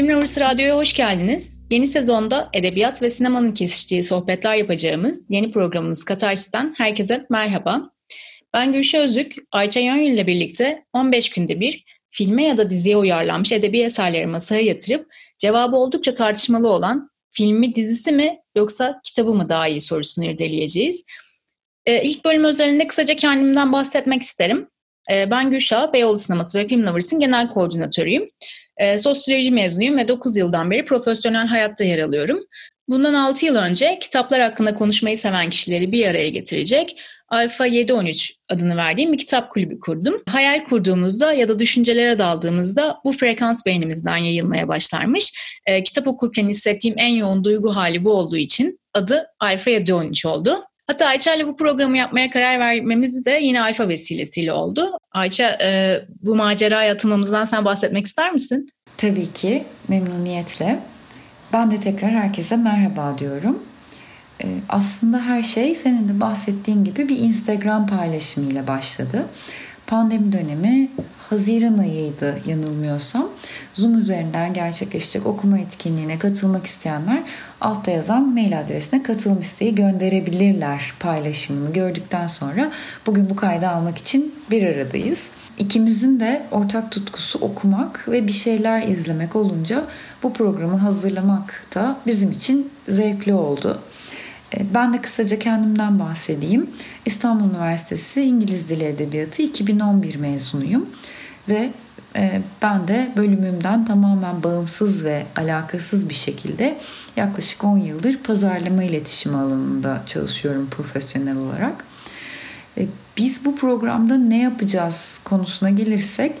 Film Lovers Radyo'ya hoş geldiniz. Yeni sezonda edebiyat ve sinemanın kesiştiği sohbetler yapacağımız yeni programımız Katarsis'ten herkese merhaba. Ben Gülşah Özük, Ayça Yönyül ile birlikte 15 günde bir filme ya da diziye uyarlanmış edebi eserleri masaya yatırıp cevabı oldukça tartışmalı olan filmi dizisi mi yoksa kitabı mı daha iyi sorusunu irdeleyeceğiz. Ee, ilk bölüm özelinde kısaca kendimden bahsetmek isterim. Ee, ben Gülşah, Beyoğlu Sineması ve Film Lovers'ın genel koordinatörüyüm. Ee, sosyoloji mezunuyum ve 9 yıldan beri profesyonel hayatta yer alıyorum. Bundan 6 yıl önce kitaplar hakkında konuşmayı seven kişileri bir araya getirecek Alfa 713 adını verdiğim bir kitap kulübü kurdum. Hayal kurduğumuzda ya da düşüncelere daldığımızda bu frekans beynimizden yayılmaya başlarmış. E, kitap okurken hissettiğim en yoğun duygu hali bu olduğu için adı Alfa 713 oldu. Hatta Ayça ile bu programı yapmaya karar vermemiz de yine Alfa vesilesiyle oldu. Ayça e, bu maceraya atılmamızdan sen bahsetmek ister misin? Tabii ki memnuniyetle. Ben de tekrar herkese merhaba diyorum. Ee, aslında her şey senin de bahsettiğin gibi bir Instagram paylaşımıyla başladı. Pandemi dönemi Haziran ayıydı yanılmıyorsam. Zoom üzerinden gerçekleşecek okuma etkinliğine katılmak isteyenler altta yazan mail adresine katılım isteği gönderebilirler paylaşımını gördükten sonra bugün bu kaydı almak için bir aradayız. İkimizin de ortak tutkusu okumak ve bir şeyler izlemek olunca bu programı hazırlamak da bizim için zevkli oldu. E, ben de kısaca kendimden bahsedeyim. İstanbul Üniversitesi İngiliz Dili Edebiyatı 2011 mezunuyum ve e, ben de bölümümden tamamen bağımsız ve alakasız bir şekilde yaklaşık 10 yıldır pazarlama iletişimi alanında çalışıyorum profesyonel olarak. E, biz bu programda ne yapacağız konusuna gelirsek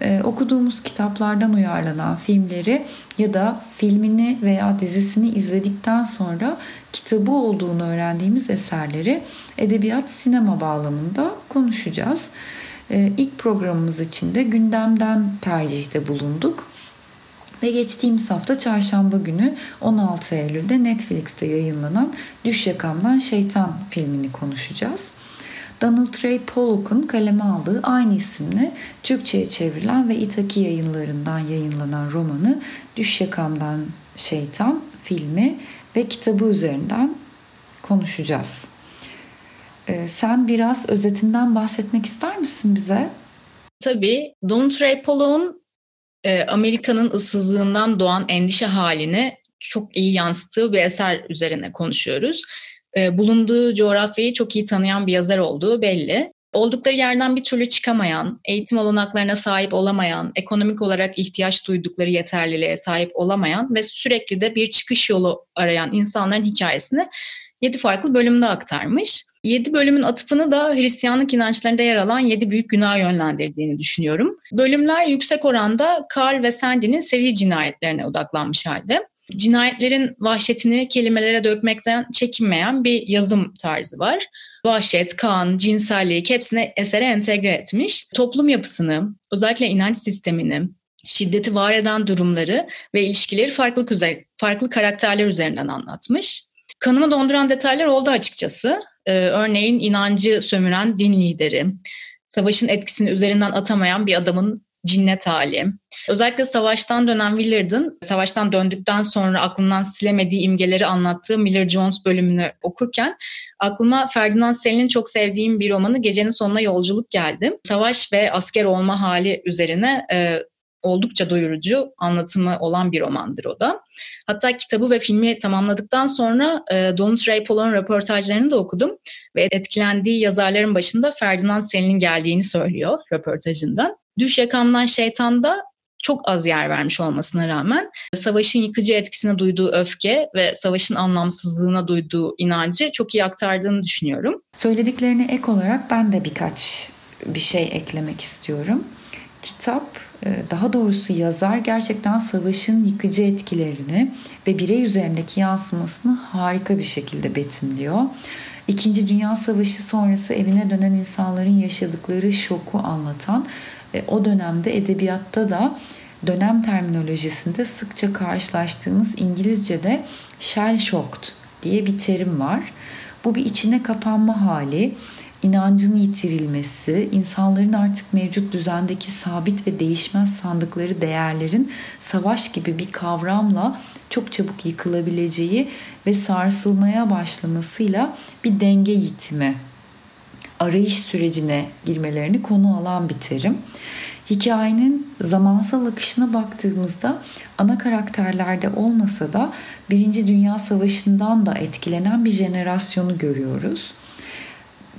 ee, okuduğumuz kitaplardan uyarlanan filmleri ya da filmini veya dizisini izledikten sonra kitabı olduğunu öğrendiğimiz eserleri edebiyat sinema bağlamında konuşacağız. Ee, ilk programımız için de gündemden tercihte bulunduk. Ve geçtiğimiz hafta çarşamba günü 16 Eylül'de Netflix'te yayınlanan Düş Yakamdan Şeytan filmini konuşacağız. Donald Ray Pollock'un kaleme aldığı aynı isimli Türkçe'ye çevrilen ve Itaki yayınlarından yayınlanan romanı Düş Yakamdan Şeytan filmi ve kitabı üzerinden konuşacağız. Ee, sen biraz özetinden bahsetmek ister misin bize? Tabii. Donald Ray Pollock'un e, Amerika'nın ıssızlığından doğan endişe halini çok iyi yansıttığı bir eser üzerine konuşuyoruz e, bulunduğu coğrafyayı çok iyi tanıyan bir yazar olduğu belli. Oldukları yerden bir türlü çıkamayan, eğitim olanaklarına sahip olamayan, ekonomik olarak ihtiyaç duydukları yeterliliğe sahip olamayan ve sürekli de bir çıkış yolu arayan insanların hikayesini yedi farklı bölümde aktarmış. Yedi bölümün atıfını da Hristiyanlık inançlarında yer alan yedi büyük günah yönlendirdiğini düşünüyorum. Bölümler yüksek oranda Carl ve Sandy'nin seri cinayetlerine odaklanmış halde cinayetlerin vahşetini kelimelere dökmekten çekinmeyen bir yazım tarzı var. Vahşet, kan, cinsellik hepsini esere entegre etmiş. Toplum yapısını, özellikle inanç sistemini, şiddeti var eden durumları ve ilişkileri farklı, farklı karakterler üzerinden anlatmış. Kanımı donduran detaylar oldu açıkçası. Ee, örneğin inancı sömüren din lideri, savaşın etkisini üzerinden atamayan bir adamın cinnet hali. Özellikle savaştan dönen Willard'ın savaştan döndükten sonra aklından silemediği imgeleri anlattığı Miller Jones bölümünü okurken aklıma Ferdinand Selin'in çok sevdiğim bir romanı Gecenin Sonuna Yolculuk geldi. Savaş ve asker olma hali üzerine e, oldukça doyurucu anlatımı olan bir romandır o da. Hatta kitabı ve filmi tamamladıktan sonra e, Donald Ray Polon röportajlarını da okudum ve etkilendiği yazarların başında Ferdinand Selin'in geldiğini söylüyor röportajında. Düş yakamdan şeytanda çok az yer vermiş olmasına rağmen savaşın yıkıcı etkisine duyduğu öfke ve savaşın anlamsızlığına duyduğu inancı çok iyi aktardığını düşünüyorum. Söylediklerine ek olarak ben de birkaç bir şey eklemek istiyorum. Kitap daha doğrusu yazar gerçekten savaşın yıkıcı etkilerini ve birey üzerindeki yansımasını harika bir şekilde betimliyor. İkinci Dünya Savaşı sonrası evine dönen insanların yaşadıkları şoku anlatan e, o dönemde edebiyatta da dönem terminolojisinde sıkça karşılaştığımız İngilizce'de shell shocked diye bir terim var. Bu bir içine kapanma hali, inancın yitirilmesi, insanların artık mevcut düzendeki sabit ve değişmez sandıkları değerlerin savaş gibi bir kavramla çok çabuk yıkılabileceği ve sarsılmaya başlamasıyla bir denge yitimi, arayış sürecine girmelerini konu alan bir terim. Hikayenin zamansal akışına baktığımızda ana karakterlerde olmasa da Birinci Dünya Savaşı'ndan da etkilenen bir jenerasyonu görüyoruz.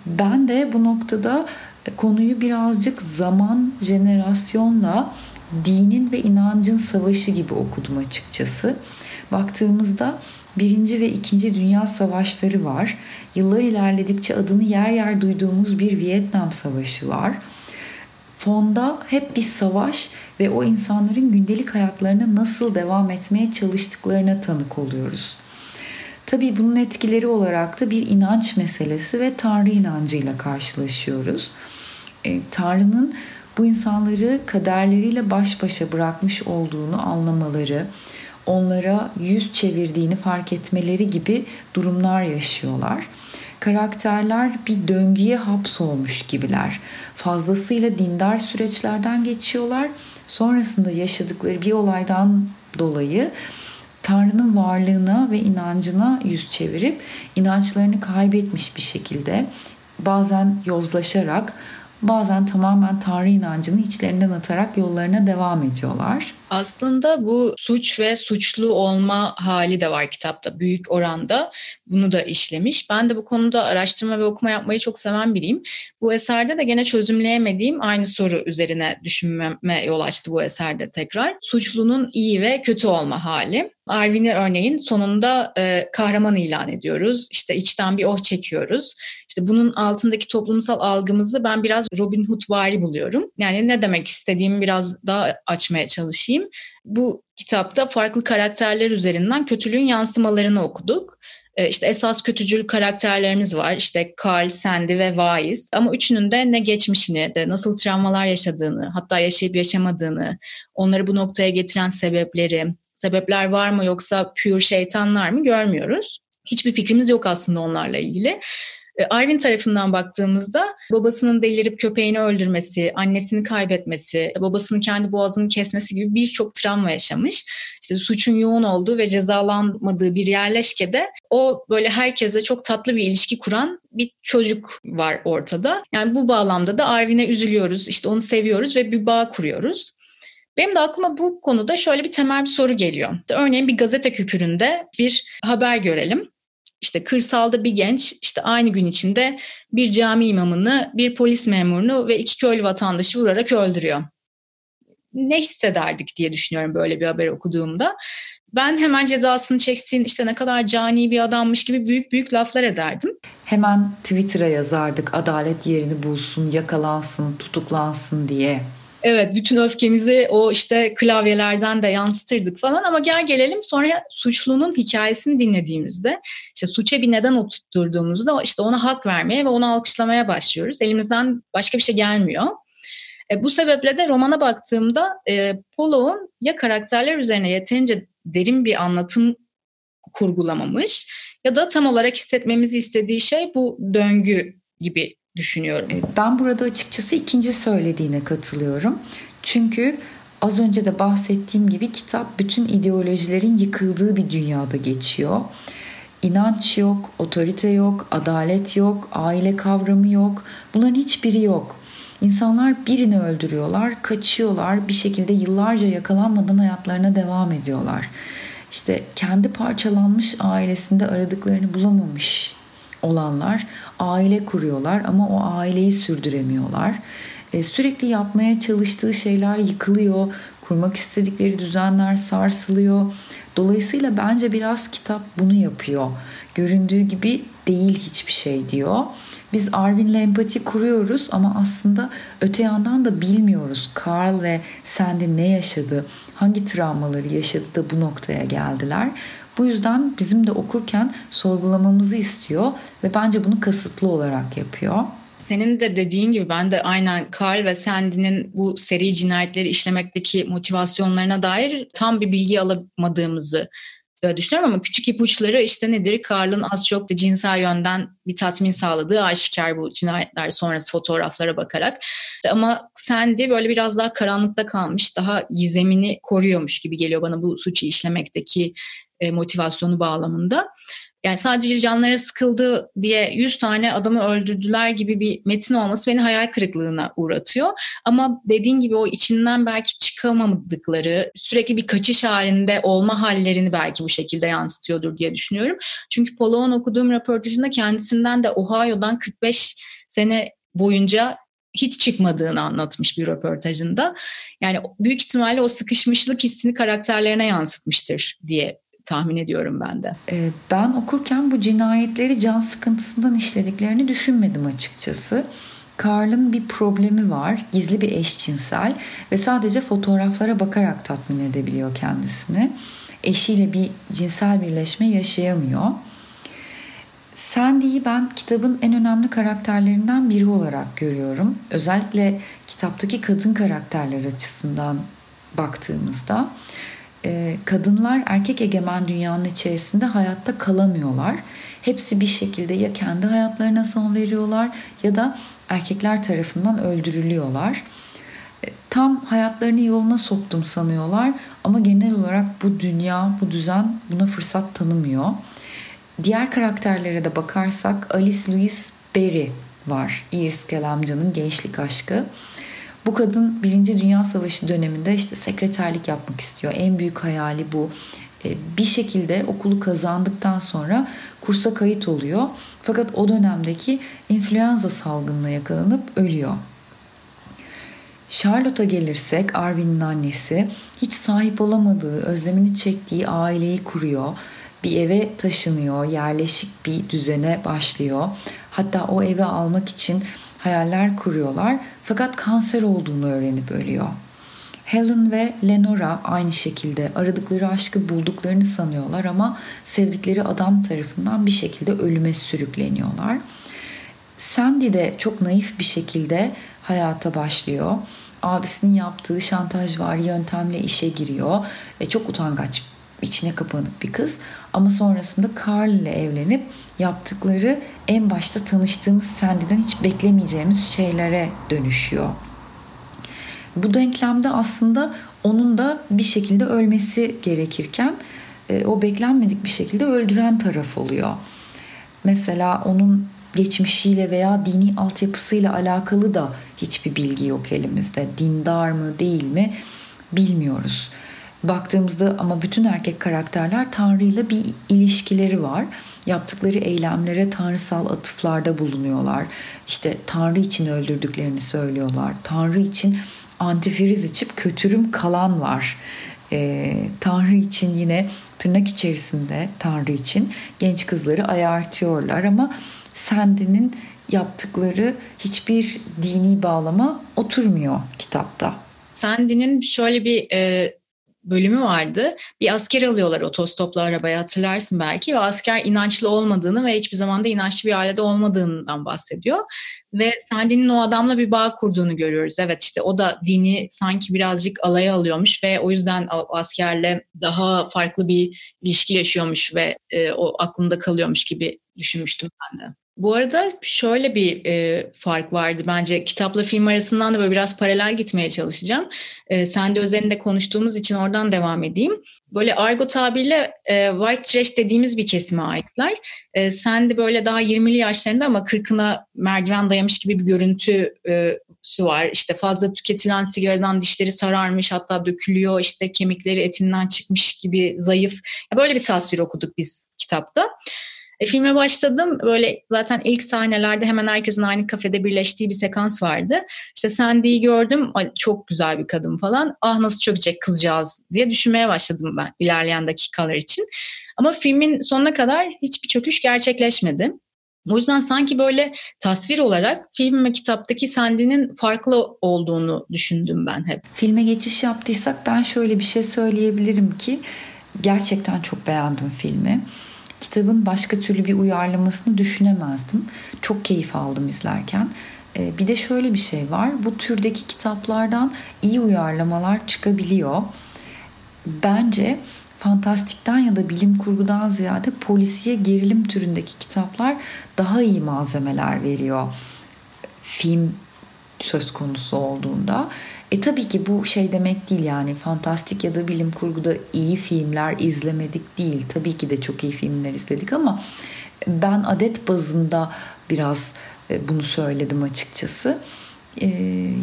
Ben de bu noktada konuyu birazcık zaman, jenerasyonla dinin ve inancın savaşı gibi okudum açıkçası. Baktığımızda Birinci ve İkinci Dünya Savaşları var. Yıllar ilerledikçe adını yer yer duyduğumuz bir Vietnam Savaşı var. Fonda hep bir savaş ve o insanların gündelik hayatlarına nasıl devam etmeye çalıştıklarına tanık oluyoruz. Tabii bunun etkileri olarak da bir inanç meselesi ve Tanrı inancıyla karşılaşıyoruz. E, Tanrı'nın bu insanları kaderleriyle baş başa bırakmış olduğunu anlamaları, onlara yüz çevirdiğini fark etmeleri gibi durumlar yaşıyorlar. Karakterler bir döngüye hapsolmuş gibiler. Fazlasıyla dindar süreçlerden geçiyorlar. Sonrasında yaşadıkları bir olaydan dolayı Tanrı'nın varlığına ve inancına yüz çevirip inançlarını kaybetmiş bir şekilde bazen yozlaşarak bazen tamamen Tanrı inancını içlerinden atarak yollarına devam ediyorlar. Aslında bu suç ve suçlu olma hali de var kitapta büyük oranda. Bunu da işlemiş. Ben de bu konuda araştırma ve okuma yapmayı çok seven biriyim. Bu eserde de gene çözümleyemediğim aynı soru üzerine düşünmeme yol açtı bu eserde tekrar. Suçlunun iyi ve kötü olma hali. Arvin'i örneğin sonunda e, kahraman ilan ediyoruz. İşte içten bir oh çekiyoruz. İşte bunun altındaki toplumsal algımızı ben biraz Robin Hood vari buluyorum. Yani ne demek istediğimi biraz daha açmaya çalışayım. Bu kitapta farklı karakterler üzerinden kötülüğün yansımalarını okuduk. Ee, işte esas kötücül karakterlerimiz var. İşte Carl, Sandy ve Weiss. Ama üçünün de ne geçmişini, de nasıl travmalar yaşadığını, hatta yaşayıp yaşamadığını, onları bu noktaya getiren sebepleri, sebepler var mı yoksa pure şeytanlar mı görmüyoruz. Hiçbir fikrimiz yok aslında onlarla ilgili. Arvin tarafından baktığımızda babasının delirip köpeğini öldürmesi, annesini kaybetmesi, babasının kendi boğazını kesmesi gibi birçok travma yaşamış. İşte suçun yoğun olduğu ve cezalanmadığı bir yerleşkede o böyle herkese çok tatlı bir ilişki kuran bir çocuk var ortada. Yani bu bağlamda da Arvin'e üzülüyoruz, işte onu seviyoruz ve bir bağ kuruyoruz. Benim de aklıma bu konuda şöyle bir temel bir soru geliyor. Örneğin bir gazete küpüründe bir haber görelim. İşte kırsalda bir genç işte aynı gün içinde bir cami imamını, bir polis memurunu ve iki köylü vatandaşı vurarak öldürüyor. Ne hissederdik diye düşünüyorum böyle bir haber okuduğumda. Ben hemen cezasını çeksin, işte ne kadar cani bir adammış gibi büyük büyük laflar ederdim. Hemen Twitter'a yazardık adalet yerini bulsun, yakalansın, tutuklansın diye. Evet bütün öfkemizi o işte klavyelerden de yansıtırdık falan ama gel gelelim sonra suçlunun hikayesini dinlediğimizde işte suça bir neden oturtturduğumuzda işte ona hak vermeye ve onu alkışlamaya başlıyoruz. Elimizden başka bir şey gelmiyor. E, bu sebeple de romana baktığımda e, Polo'nun ya karakterler üzerine yeterince derin bir anlatım kurgulamamış ya da tam olarak hissetmemizi istediği şey bu döngü gibi düşünüyorum. E, ben burada açıkçası ikinci söylediğine katılıyorum. Çünkü az önce de bahsettiğim gibi kitap bütün ideolojilerin yıkıldığı bir dünyada geçiyor. İnanç yok, otorite yok, adalet yok, aile kavramı yok. Bunların hiçbiri yok. İnsanlar birini öldürüyorlar, kaçıyorlar, bir şekilde yıllarca yakalanmadan hayatlarına devam ediyorlar. İşte kendi parçalanmış ailesinde aradıklarını bulamamış olanlar aile kuruyorlar ama o aileyi sürdüremiyorlar. E, sürekli yapmaya çalıştığı şeyler yıkılıyor, kurmak istedikleri düzenler sarsılıyor. Dolayısıyla bence biraz kitap bunu yapıyor. Göründüğü gibi değil hiçbir şey diyor. Biz Arvin'le empati kuruyoruz ama aslında öte yandan da bilmiyoruz. Carl ve Sandy ne yaşadı, hangi travmaları yaşadı da bu noktaya geldiler. Bu yüzden bizim de okurken sorgulamamızı istiyor ve bence bunu kasıtlı olarak yapıyor. Senin de dediğin gibi ben de aynen Carl ve Sandy'nin bu seri cinayetleri işlemekteki motivasyonlarına dair tam bir bilgi alamadığımızı e, düşünüyorum ama küçük ipuçları işte nedir? Karl'ın az çok da cinsel yönden bir tatmin sağladığı aşikar bu cinayetler sonrası fotoğraflara bakarak. Ama Sandy böyle biraz daha karanlıkta kalmış, daha gizemini koruyormuş gibi geliyor bana bu suçu işlemekteki e, motivasyonu bağlamında yani sadece canları sıkıldı diye 100 tane adamı öldürdüler gibi bir metin olması beni hayal kırıklığına uğratıyor. Ama dediğin gibi o içinden belki çıkamadıkları, sürekli bir kaçış halinde olma hallerini belki bu şekilde yansıtıyordur diye düşünüyorum. Çünkü Polo'nun okuduğum röportajında kendisinden de Ohio'dan 45 sene boyunca hiç çıkmadığını anlatmış bir röportajında. Yani büyük ihtimalle o sıkışmışlık hissini karakterlerine yansıtmıştır diye tahmin ediyorum ben de. Ee, ben okurken bu cinayetleri can sıkıntısından işlediklerini düşünmedim açıkçası. Karl'ın bir problemi var. Gizli bir eşcinsel ve sadece fotoğraflara bakarak tatmin edebiliyor kendisini. Eşiyle bir cinsel birleşme yaşayamıyor. Sandy'yi ben kitabın en önemli karakterlerinden biri olarak görüyorum. Özellikle kitaptaki kadın karakterler açısından baktığımızda e, kadınlar erkek egemen dünyanın içerisinde hayatta kalamıyorlar. Hepsi bir şekilde ya kendi hayatlarına son veriyorlar ya da erkekler tarafından öldürülüyorlar. E, tam hayatlarını yoluna soktum sanıyorlar ama genel olarak bu dünya, bu düzen buna fırsat tanımıyor. Diğer karakterlere de bakarsak Alice Louise Berry var. Iris Kelamcı'nın gençlik aşkı. Bu kadın Birinci Dünya Savaşı döneminde işte sekreterlik yapmak istiyor. En büyük hayali bu. E, bir şekilde okulu kazandıktan sonra kursa kayıt oluyor. Fakat o dönemdeki influenza salgınına yakalanıp ölüyor. Charlotte'a gelirsek Arvin'in annesi hiç sahip olamadığı, özlemini çektiği aileyi kuruyor. Bir eve taşınıyor, yerleşik bir düzene başlıyor. Hatta o evi almak için hayaller kuruyorlar fakat kanser olduğunu öğrenip ölüyor. Helen ve Lenora aynı şekilde aradıkları aşkı bulduklarını sanıyorlar ama sevdikleri adam tarafından bir şekilde ölüme sürükleniyorlar. Sandy de çok naif bir şekilde hayata başlıyor. Abisinin yaptığı şantaj var yöntemle işe giriyor ve çok utangaç içine kapanık bir kız ama sonrasında Carl ile evlenip yaptıkları en başta tanıştığımız Sandy'den hiç beklemeyeceğimiz şeylere dönüşüyor. Bu denklemde aslında onun da bir şekilde ölmesi gerekirken e, o beklenmedik bir şekilde öldüren taraf oluyor. Mesela onun geçmişiyle veya dini altyapısıyla alakalı da hiçbir bilgi yok elimizde. Dindar mı değil mi bilmiyoruz baktığımızda ama bütün erkek karakterler Tanrı ile bir ilişkileri var. Yaptıkları eylemlere tanrısal atıflarda bulunuyorlar. İşte Tanrı için öldürdüklerini söylüyorlar. Tanrı için antifriz içip kötürüm kalan var. Ee, Tanrı için yine tırnak içerisinde Tanrı için genç kızları ayartıyorlar ama Sandy'nin yaptıkları hiçbir dini bağlama oturmuyor kitapta. Sandy'nin şöyle bir e, bölümü vardı. Bir asker alıyorlar otostopla arabaya hatırlarsın belki ve asker inançlı olmadığını ve hiçbir zaman da inançlı bir ailede olmadığından bahsediyor. Ve Sandy'nin o adamla bir bağ kurduğunu görüyoruz. Evet işte o da dini sanki birazcık alaya alıyormuş ve o yüzden askerle daha farklı bir ilişki yaşıyormuş ve e, o aklında kalıyormuş gibi düşünmüştüm ben de. Bu arada şöyle bir e, fark vardı bence kitapla film arasından da böyle biraz paralel gitmeye çalışacağım. E, sen de üzerinde konuştuğumuz için oradan devam edeyim. Böyle argo tabirle e, white trash dediğimiz bir kesime aitler. E, sen de böyle daha 20'li yaşlarında ama 40'ına merdiven dayamış gibi bir görüntü e, var. İşte fazla tüketilen sigaradan dişleri sararmış hatta dökülüyor işte kemikleri etinden çıkmış gibi zayıf. Böyle bir tasvir okuduk biz kitapta. E, filme başladım. Böyle zaten ilk sahnelerde hemen herkesin aynı kafede birleştiği bir sekans vardı. İşte Sandy'yi gördüm. Ay, çok güzel bir kadın falan. Ah nasıl çökecek kızcağız diye düşünmeye başladım ben ilerleyen dakikalar için. Ama filmin sonuna kadar hiçbir çöküş gerçekleşmedi. O yüzden sanki böyle tasvir olarak film ve kitaptaki Sandy'nin farklı olduğunu düşündüm ben hep. Filme geçiş yaptıysak ben şöyle bir şey söyleyebilirim ki gerçekten çok beğendim filmi kitabın başka türlü bir uyarlamasını düşünemezdim. Çok keyif aldım izlerken. Ee, bir de şöyle bir şey var. Bu türdeki kitaplardan iyi uyarlamalar çıkabiliyor. Bence fantastikten ya da bilim kurgudan ziyade polisiye gerilim türündeki kitaplar daha iyi malzemeler veriyor. Film söz konusu olduğunda. E tabii ki bu şey demek değil yani fantastik ya da bilim kurguda iyi filmler izlemedik değil. Tabii ki de çok iyi filmler izledik ama ben adet bazında biraz e, bunu söyledim açıkçası. Ee,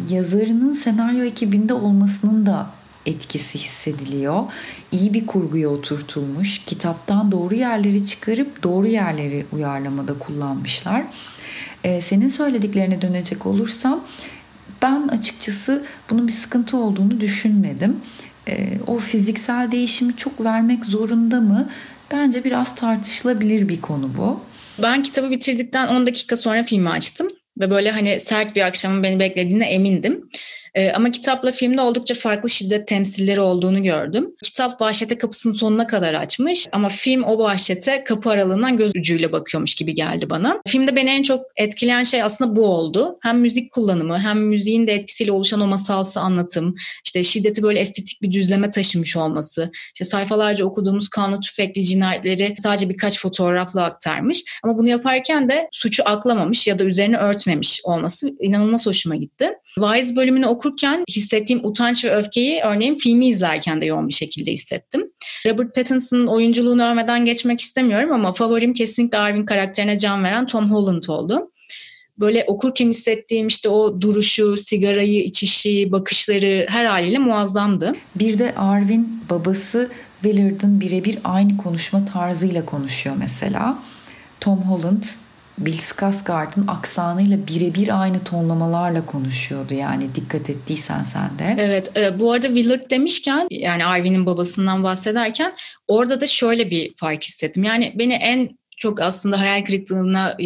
yazarının senaryo ekibinde olmasının da etkisi hissediliyor. İyi bir kurguya oturtulmuş, kitaptan doğru yerleri çıkarıp doğru yerleri uyarlamada kullanmışlar. Ee, senin söylediklerine dönecek olursam ben açıkçası bunun bir sıkıntı olduğunu düşünmedim. Ee, o fiziksel değişimi çok vermek zorunda mı? Bence biraz tartışılabilir bir konu bu. Ben kitabı bitirdikten 10 dakika sonra filmi açtım ve böyle hani sert bir akşamın beni beklediğine emindim. E, ama kitapla filmde oldukça farklı şiddet temsilleri olduğunu gördüm. Kitap vahşete kapısının sonuna kadar açmış ama film o vahşete kapı aralığından göz ucuyla bakıyormuş gibi geldi bana. Filmde beni en çok etkileyen şey aslında bu oldu. Hem müzik kullanımı hem müziğin de etkisiyle oluşan o masalsı anlatım, işte şiddeti böyle estetik bir düzleme taşımış olması, işte sayfalarca okuduğumuz kanlı tüfekli cinayetleri sadece birkaç fotoğrafla aktarmış. Ama bunu yaparken de suçu aklamamış ya da üzerine örtmemiş olması inanılmaz hoşuma gitti. Vaiz bölümünü okurken hissettiğim utanç ve öfkeyi örneğin filmi izlerken de yoğun bir şekilde hissettim. Robert Pattinson'ın oyunculuğunu övmeden geçmek istemiyorum ama favorim kesinlikle Arvin karakterine can veren Tom Holland oldu böyle okurken hissettiğim işte o duruşu, sigarayı içişi, bakışları her haliyle muazzamdı. Bir de Arvin babası Willard'ın birebir aynı konuşma tarzıyla konuşuyor mesela. Tom Holland Bill Skarsgård'ın aksanıyla birebir aynı tonlamalarla konuşuyordu yani dikkat ettiysen sen de. Evet e, bu arada Willard demişken yani Arvin'in babasından bahsederken orada da şöyle bir fark hissettim. Yani beni en çok aslında hayal kırıklığına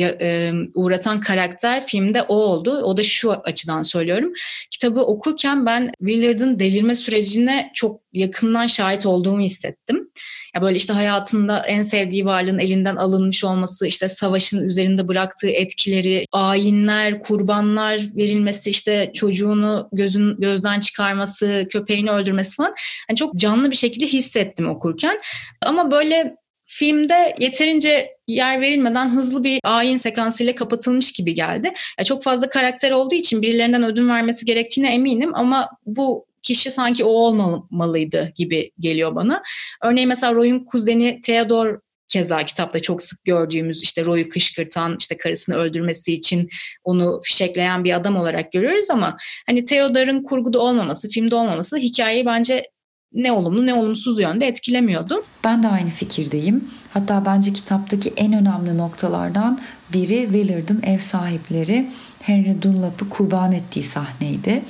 uğratan karakter filmde o oldu. O da şu açıdan söylüyorum. Kitabı okurken ben Willard'ın delirme sürecine çok yakından şahit olduğumu hissettim. Ya böyle işte hayatında en sevdiği varlığın elinden alınmış olması, işte savaşın üzerinde bıraktığı etkileri, ayinler, kurbanlar verilmesi, işte çocuğunu gözün gözden çıkarması, köpeğini öldürmesi falan. Yani çok canlı bir şekilde hissettim okurken. Ama böyle filmde yeterince yer verilmeden hızlı bir ayin sekansıyla kapatılmış gibi geldi. Ya çok fazla karakter olduğu için birilerinden ödün vermesi gerektiğine eminim ama bu kişi sanki o olmamalıydı gibi geliyor bana. Örneğin mesela Roy'un kuzeni Theodore keza kitapta çok sık gördüğümüz işte Roy'u kışkırtan, işte karısını öldürmesi için onu fişekleyen bir adam olarak görüyoruz ama hani Theodore'un kurguda olmaması, filmde olmaması hikayeyi bence ne olumlu ne olumsuz yönde etkilemiyordu. Ben de aynı fikirdeyim. Hatta bence kitaptaki en önemli noktalardan biri Willard'ın ev sahipleri Henry Dunlap'ı kurban ettiği sahneydi.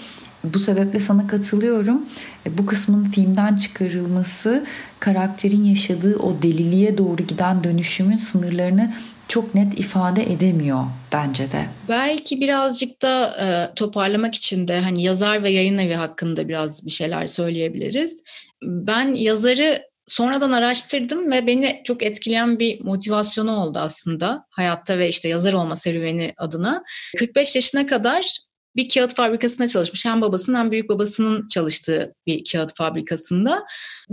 Bu sebeple sana katılıyorum. E, bu kısmın filmden çıkarılması karakterin yaşadığı o deliliğe doğru giden dönüşümün sınırlarını çok net ifade edemiyor bence de. Belki birazcık da e, toparlamak için de hani yazar ve yayın evi hakkında biraz bir şeyler söyleyebiliriz. Ben yazarı sonradan araştırdım ve beni çok etkileyen bir motivasyonu oldu aslında hayatta ve işte yazar olma serüveni adına. 45 yaşına kadar bir kağıt fabrikasında çalışmış. Hem babasının hem büyük babasının çalıştığı bir kağıt fabrikasında.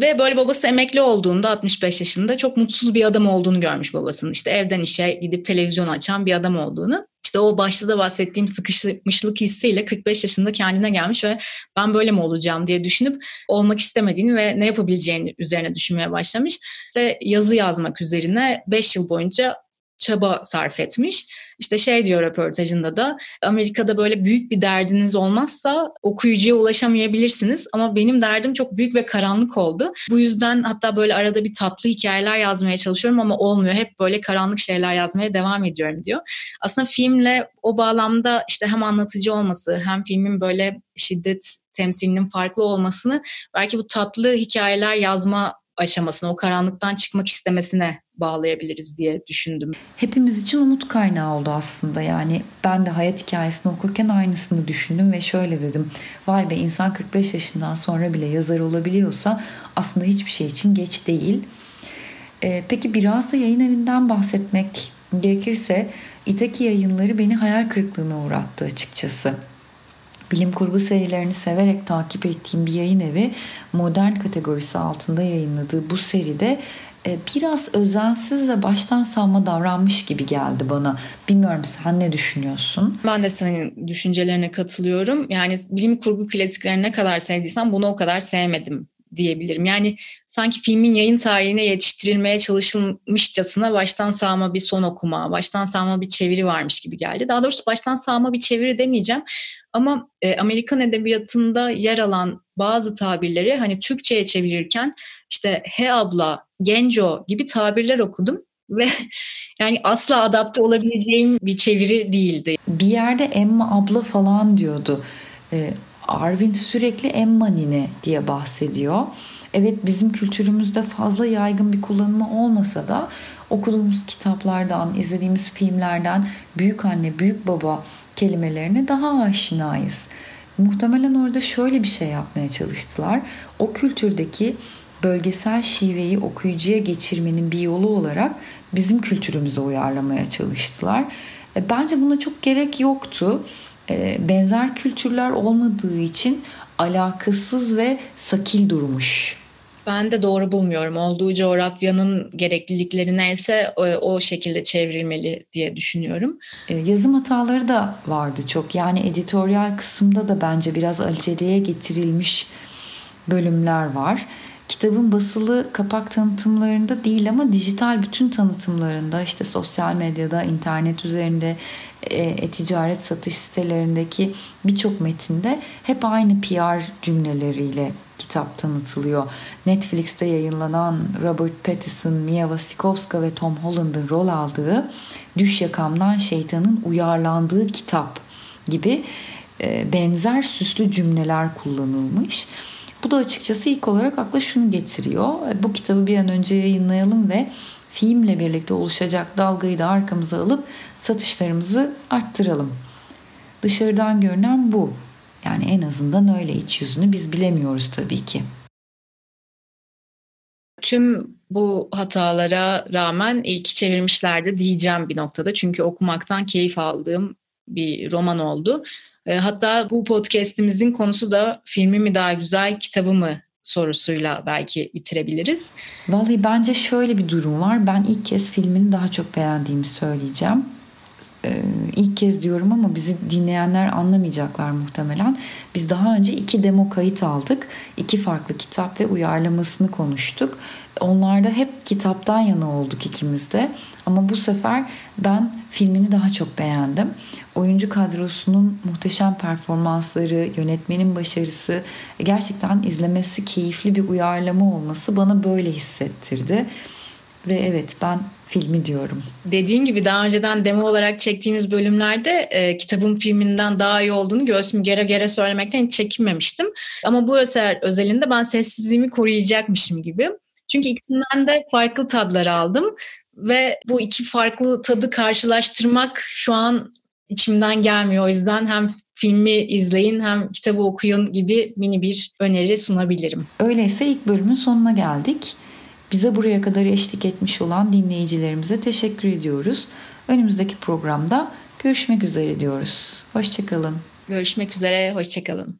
Ve böyle babası emekli olduğunda 65 yaşında çok mutsuz bir adam olduğunu görmüş babasının. İşte evden işe gidip televizyon açan bir adam olduğunu. İşte o başta da bahsettiğim sıkışmışlık hissiyle 45 yaşında kendine gelmiş ve ben böyle mi olacağım diye düşünüp olmak istemediğini ve ne yapabileceğini üzerine düşünmeye başlamış. İşte yazı yazmak üzerine 5 yıl boyunca çaba sarf etmiş. İşte şey diyor röportajında da Amerika'da böyle büyük bir derdiniz olmazsa okuyucuya ulaşamayabilirsiniz ama benim derdim çok büyük ve karanlık oldu. Bu yüzden hatta böyle arada bir tatlı hikayeler yazmaya çalışıyorum ama olmuyor. Hep böyle karanlık şeyler yazmaya devam ediyorum diyor. Aslında filmle o bağlamda işte hem anlatıcı olması hem filmin böyle şiddet temsilinin farklı olmasını belki bu tatlı hikayeler yazma aşamasına, o karanlıktan çıkmak istemesine bağlayabiliriz diye düşündüm. Hepimiz için umut kaynağı oldu aslında. Yani ben de hayat hikayesini okurken aynısını düşündüm ve şöyle dedim. Vay be insan 45 yaşından sonra bile yazar olabiliyorsa aslında hiçbir şey için geç değil. Ee, peki biraz da yayın evinden bahsetmek gerekirse İtaki yayınları beni hayal kırıklığına uğrattı açıkçası. Bilim kurgu serilerini severek takip ettiğim bir yayın evi modern kategorisi altında yayınladığı bu seride e, biraz özensiz ve baştan savma davranmış gibi geldi bana. Bilmiyorum sen ne düşünüyorsun? Ben de senin düşüncelerine katılıyorum. Yani bilim kurgu klasiklerini ne kadar sevdiysem bunu o kadar sevmedim diyebilirim. Yani sanki filmin yayın tarihine yetiştirilmeye çalışılmışçasına baştan sağma bir son okuma, baştan sağma bir çeviri varmış gibi geldi. Daha doğrusu baştan sağma bir çeviri demeyeceğim. Ama e, Amerikan edebiyatında yer alan bazı tabirleri hani Türkçe'ye çevirirken işte he abla, genco gibi tabirler okudum ve yani asla adapte olabileceğim bir çeviri değildi. Bir yerde Emma abla falan diyordu. Ee, Arvin sürekli Emma nine diye bahsediyor. Evet bizim kültürümüzde fazla yaygın bir kullanımı olmasa da okuduğumuz kitaplardan, izlediğimiz filmlerden büyük anne, büyük baba kelimelerine daha aşinayız. Muhtemelen orada şöyle bir şey yapmaya çalıştılar. O kültürdeki bölgesel şiveyi okuyucuya geçirmenin bir yolu olarak bizim kültürümüze uyarlamaya çalıştılar. E, bence buna çok gerek yoktu. E, benzer kültürler olmadığı için alakasız ve sakil durmuş. Ben de doğru bulmuyorum. Olduğu coğrafyanın gereklilikleri neyse o, o şekilde çevrilmeli diye düşünüyorum. E, yazım hataları da vardı çok. Yani editoryal kısımda da bence biraz aceleye getirilmiş bölümler var. Kitabın basılı kapak tanıtımlarında değil ama dijital bütün tanıtımlarında işte sosyal medyada, internet üzerinde, e-ticaret satış sitelerindeki birçok metinde hep aynı PR cümleleriyle kitap tanıtılıyor. Netflix'te yayınlanan Robert Pattinson, Mia Wasikowska ve Tom Holland'ın rol aldığı Düş Yakamdan Şeytanın Uyarlandığı Kitap gibi e, benzer süslü cümleler kullanılmış. Bu da açıkçası ilk olarak akla şunu getiriyor. E, bu kitabı bir an önce yayınlayalım ve filmle birlikte oluşacak dalgayı da arkamıza alıp satışlarımızı arttıralım. Dışarıdan görünen bu. Yani en azından öyle iç yüzünü biz bilemiyoruz tabii ki. Tüm bu hatalara rağmen iyi ki çevirmişlerdi diyeceğim bir noktada. Çünkü okumaktan keyif aldığım bir roman oldu. E, hatta bu podcast'imizin konusu da filmi mi daha güzel, kitabı mı sorusuyla belki bitirebiliriz. Vallahi bence şöyle bir durum var. Ben ilk kez filmini daha çok beğendiğimi söyleyeceğim. Ee, ilk kez diyorum ama bizi dinleyenler anlamayacaklar muhtemelen. Biz daha önce iki demo kayıt aldık. İki farklı kitap ve uyarlamasını konuştuk. Onlarda hep kitaptan yana olduk ikimiz de. Ama bu sefer ben filmini daha çok beğendim. Oyuncu kadrosunun muhteşem performansları, yönetmenin başarısı, gerçekten izlemesi keyifli bir uyarlama olması bana böyle hissettirdi. Ve evet ben filmi diyorum. Dediğin gibi daha önceden demo olarak çektiğimiz bölümlerde e, kitabın filminden daha iyi olduğunu göğsümü gere gere söylemekten hiç çekinmemiştim. Ama bu eser özelinde ben sessizliğimi koruyacakmışım gibi. Çünkü ikisinden de farklı tadlar aldım ve bu iki farklı tadı karşılaştırmak şu an içimden gelmiyor. O yüzden hem filmi izleyin hem kitabı okuyun gibi mini bir öneri sunabilirim. Öyleyse ilk bölümün sonuna geldik. Bize buraya kadar eşlik etmiş olan dinleyicilerimize teşekkür ediyoruz. Önümüzdeki programda görüşmek üzere diyoruz. Hoşçakalın. Görüşmek üzere, hoşçakalın.